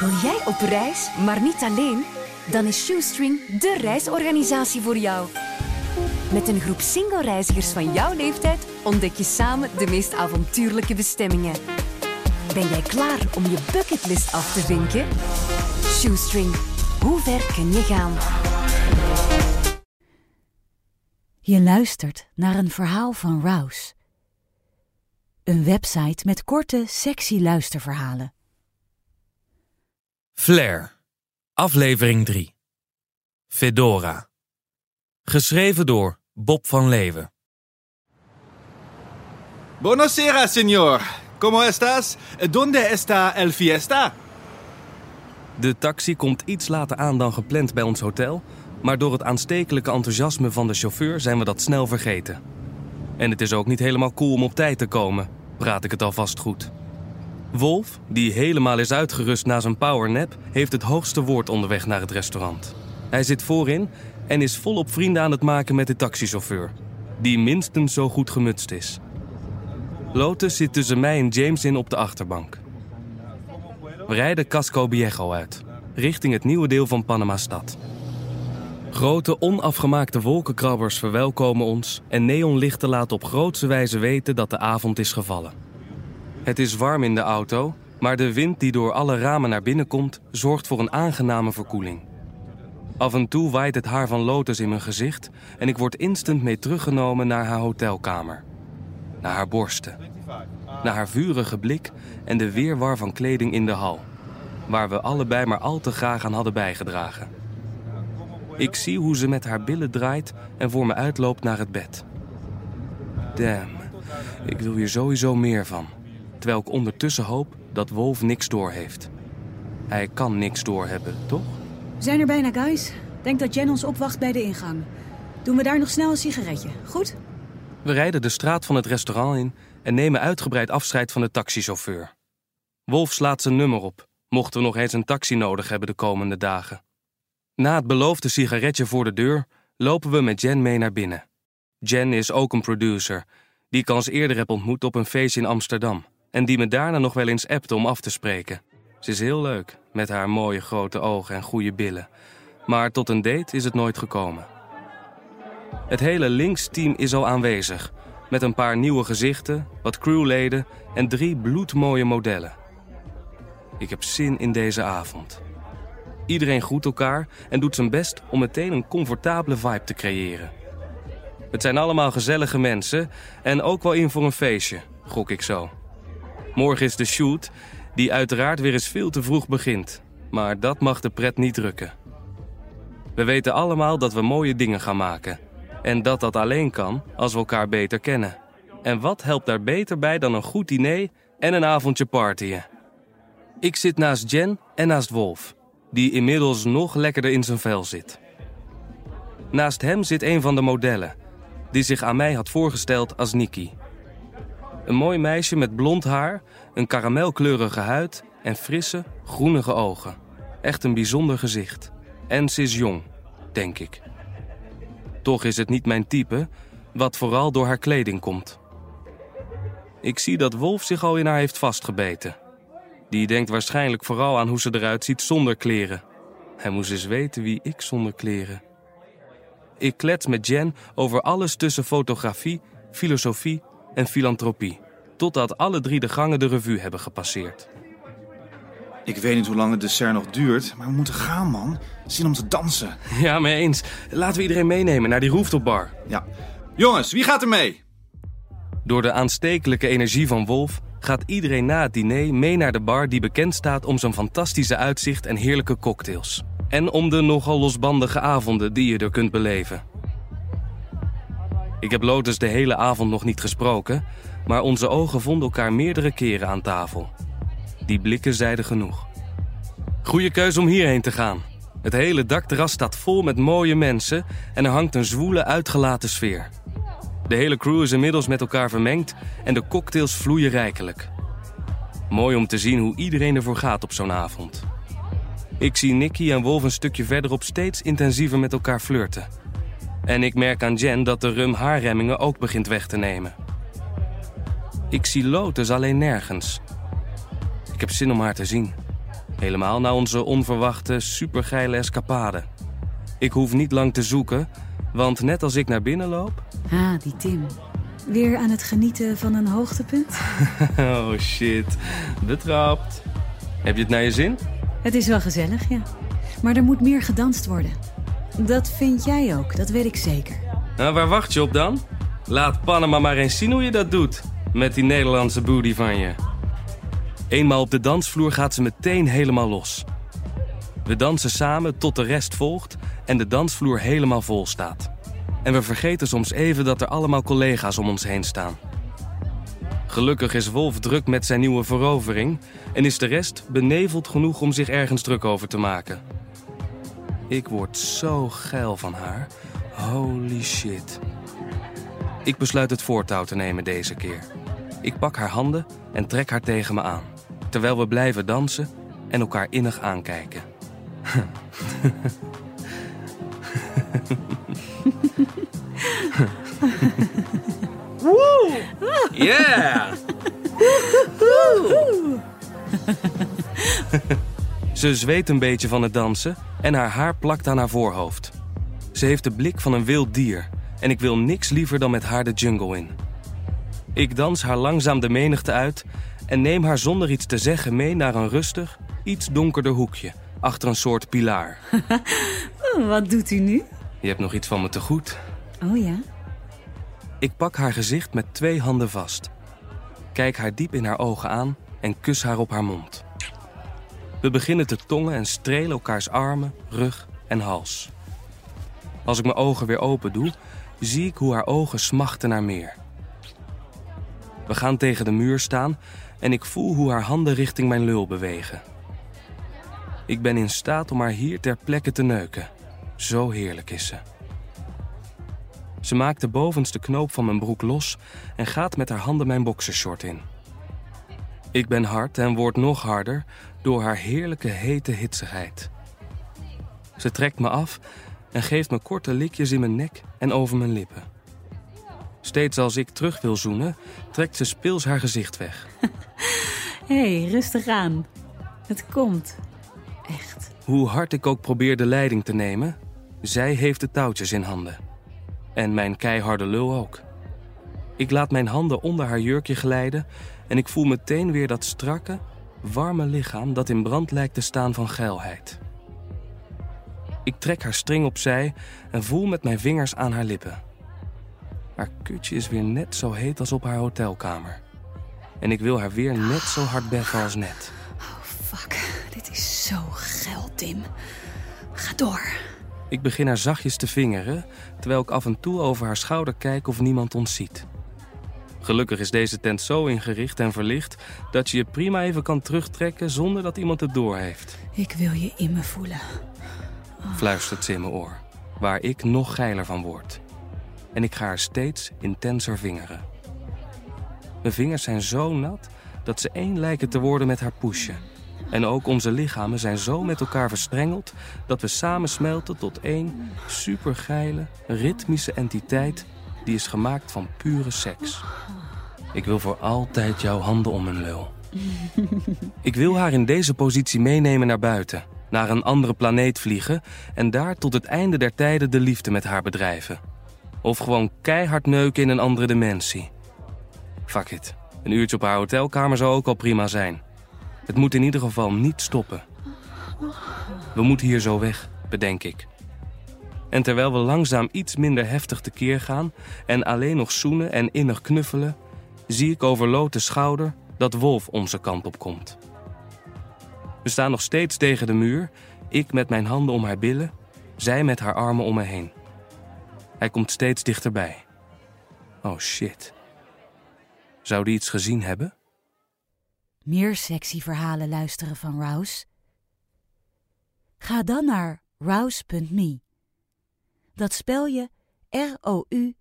Wil jij op reis, maar niet alleen? Dan is Shoestring de reisorganisatie voor jou. Met een groep single-reizigers van jouw leeftijd ontdek je samen de meest avontuurlijke bestemmingen. Ben jij klaar om je bucketlist af te vinken? Shoestring, hoe ver kun je gaan? Je luistert naar een verhaal van Rouse. Een website met korte, sexy luisterverhalen. Flair, aflevering 3. Fedora. Geschreven door Bob van Leeuwen. Buonasera, señor. ¿Cómo estás? ¿Dónde está el fiesta? De taxi komt iets later aan dan gepland bij ons hotel, maar door het aanstekelijke enthousiasme van de chauffeur zijn we dat snel vergeten. En het is ook niet helemaal cool om op tijd te komen, praat ik het alvast goed. Wolf, die helemaal is uitgerust na zijn powernap, heeft het hoogste woord onderweg naar het restaurant. Hij zit voorin en is volop vrienden aan het maken met de taxichauffeur, die minstens zo goed gemutst is. Lotus zit tussen mij en James in op de achterbank. We rijden Casco Viejo uit, richting het nieuwe deel van Panama-stad. Grote onafgemaakte wolkenkrabbers verwelkomen ons en neonlichten laten op grootse wijze weten dat de avond is gevallen. Het is warm in de auto, maar de wind die door alle ramen naar binnen komt, zorgt voor een aangename verkoeling. Af en toe waait het haar van Lotus in mijn gezicht en ik word instant mee teruggenomen naar haar hotelkamer. Naar haar borsten. Naar haar vurige blik en de weerwar van kleding in de hal, waar we allebei maar al te graag aan hadden bijgedragen. Ik zie hoe ze met haar billen draait en voor me uitloopt naar het bed. Damn, ik wil hier sowieso meer van. Terwijl ik ondertussen hoop dat Wolf niks door heeft. Hij kan niks doorhebben, toch? We zijn er bijna, guys. Denk dat Jen ons opwacht bij de ingang. Doen we daar nog snel een sigaretje, goed? We rijden de straat van het restaurant in en nemen uitgebreid afscheid van de taxichauffeur. Wolf slaat zijn nummer op, mochten we nog eens een taxi nodig hebben de komende dagen. Na het beloofde sigaretje voor de deur lopen we met Jen mee naar binnen. Jen is ook een producer, die ik als eerder heb ontmoet op een feestje in Amsterdam en die me daarna nog wel eens appte om af te spreken. Ze is heel leuk, met haar mooie grote ogen en goede billen. Maar tot een date is het nooit gekomen. Het hele Links-team is al aanwezig, met een paar nieuwe gezichten, wat crewleden en drie bloedmooie modellen. Ik heb zin in deze avond. Iedereen groet elkaar en doet zijn best om meteen een comfortabele vibe te creëren. Het zijn allemaal gezellige mensen en ook wel in voor een feestje, gok ik zo. Morgen is de shoot, die uiteraard weer eens veel te vroeg begint. Maar dat mag de pret niet drukken. We weten allemaal dat we mooie dingen gaan maken. En dat dat alleen kan als we elkaar beter kennen. En wat helpt daar beter bij dan een goed diner en een avondje partyen? Ik zit naast Jen en naast Wolf, die inmiddels nog lekkerder in zijn vel zit. Naast hem zit een van de modellen, die zich aan mij had voorgesteld als Nikki. Een mooi meisje met blond haar, een karamelkleurige huid en frisse, groenige ogen. Echt een bijzonder gezicht. En ze is jong, denk ik. Toch is het niet mijn type, wat vooral door haar kleding komt. Ik zie dat Wolf zich al in haar heeft vastgebeten. Die denkt waarschijnlijk vooral aan hoe ze eruit ziet zonder kleren. Hij moest eens weten wie ik zonder kleren. Ik klets met Jen over alles tussen fotografie, filosofie en filantropie. Totdat alle drie de gangen de revue hebben gepasseerd. Ik weet niet hoe lang het dessert nog duurt, maar we moeten gaan, man. Zin om te dansen. Ja, mee eens. Laten we iedereen meenemen naar die rooftopbar. Ja. Jongens, wie gaat er mee? Door de aanstekelijke energie van Wolf gaat iedereen na het diner mee naar de bar die bekend staat om zijn fantastische uitzicht en heerlijke cocktails. En om de nogal losbandige avonden die je er kunt beleven. Ik heb Lotus de hele avond nog niet gesproken, maar onze ogen vonden elkaar meerdere keren aan tafel. Die blikken zeiden genoeg. Goeie keuze om hierheen te gaan. Het hele dakterras staat vol met mooie mensen en er hangt een zwoele, uitgelaten sfeer. De hele crew is inmiddels met elkaar vermengd en de cocktails vloeien rijkelijk. Mooi om te zien hoe iedereen ervoor gaat op zo'n avond. Ik zie Nicky en Wolf een stukje verderop steeds intensiever met elkaar flirten. En ik merk aan Jen dat de rum haar remmingen ook begint weg te nemen. Ik zie Lotus alleen nergens. Ik heb zin om haar te zien. Helemaal na onze onverwachte, supergeile escapade. Ik hoef niet lang te zoeken, want net als ik naar binnen loop... Ah, die Tim. Weer aan het genieten van een hoogtepunt? Oh shit, betrapt. Heb je het naar je zin? Het is wel gezellig, ja. Maar er moet meer gedanst worden. Dat vind jij ook, dat weet ik zeker. Nou, waar wacht je op dan? Laat Panama maar eens zien hoe je dat doet. Met die Nederlandse booty van je. Eenmaal op de dansvloer gaat ze meteen helemaal los. We dansen samen tot de rest volgt en de dansvloer helemaal vol staat. En we vergeten soms even dat er allemaal collega's om ons heen staan. Gelukkig is Wolf druk met zijn nieuwe verovering en is de rest beneveld genoeg om zich ergens druk over te maken. Ik word zo geil van haar. Holy shit. Ik besluit het voortouw te nemen deze keer. Ik pak haar handen en trek haar tegen me aan, terwijl we blijven dansen en elkaar innig aankijken. Woo! Yeah! Ze zweet een beetje van het dansen en haar haar plakt aan haar voorhoofd. Ze heeft de blik van een wild dier en ik wil niks liever dan met haar de jungle in. Ik dans haar langzaam de menigte uit en neem haar zonder iets te zeggen mee naar een rustig, iets donkerder hoekje achter een soort pilaar. Wat doet u nu? Je hebt nog iets van me te goed. Oh ja? Ik pak haar gezicht met twee handen vast. Kijk haar diep in haar ogen aan en kus haar op haar mond. We beginnen te tongen en strelen elkaars armen, rug en hals. Als ik mijn ogen weer open doe, zie ik hoe haar ogen smachten naar meer. We gaan tegen de muur staan en ik voel hoe haar handen richting mijn lul bewegen. Ik ben in staat om haar hier ter plekke te neuken. Zo heerlijk is ze. Ze maakt de bovenste knoop van mijn broek los en gaat met haar handen mijn boxershort in. Ik ben hard en word nog harder door haar heerlijke hete hitsigheid. Ze trekt me af en geeft me korte likjes in mijn nek en over mijn lippen. Steeds als ik terug wil zoenen, trekt ze speels haar gezicht weg. Hé, hey, rustig aan. Het komt. Echt. Hoe hard ik ook probeer de leiding te nemen, zij heeft de touwtjes in handen. En mijn keiharde lul ook. Ik laat mijn handen onder haar jurkje glijden en ik voel meteen weer dat strakke, warme lichaam dat in brand lijkt te staan van geilheid. Ik trek haar string opzij en voel met mijn vingers aan haar lippen. Haar kutje is weer net zo heet als op haar hotelkamer. En ik wil haar weer net zo hard beffen als net. Oh, fuck. Dit is zo geil, Tim. Ga door. Ik begin haar zachtjes te vingeren, terwijl ik af en toe over haar schouder kijk of niemand ons ziet. Gelukkig is deze tent zo ingericht en verlicht dat je je prima even kan terugtrekken zonder dat iemand het doorheeft. Ik wil je in me voelen. Fluistert ze in mijn oor, waar ik nog geiler van word. En ik ga haar steeds intenser vingeren. Mijn vingers zijn zo nat dat ze één lijken te worden met haar poesje. En ook onze lichamen zijn zo met elkaar verstrengeld dat we samen smelten tot één supergeile, ritmische entiteit die is gemaakt van pure seks. Ik wil voor altijd jouw handen om mijn lul. Ik wil haar in deze positie meenemen naar buiten, naar een andere planeet vliegen en daar tot het einde der tijden de liefde met haar bedrijven. Of gewoon keihard neuken in een andere dimensie. Fuck it. Een uurtje op haar hotelkamer zou ook al prima zijn. Het moet in ieder geval niet stoppen. We moeten hier zo weg, bedenk ik. En terwijl we langzaam iets minder heftig tekeer gaan en alleen nog zoenen en innig knuffelen, zie ik over Lotes schouder dat Wolf onze kant op komt. We staan nog steeds tegen de muur, ik met mijn handen om haar billen, zij met haar armen om me heen. Hij komt steeds dichterbij. Oh shit. Zou die iets gezien hebben? Meer sexy verhalen luisteren van Rouse? Ga dan naar rouse.me. Dat spel je R-O-U-Z-E.me.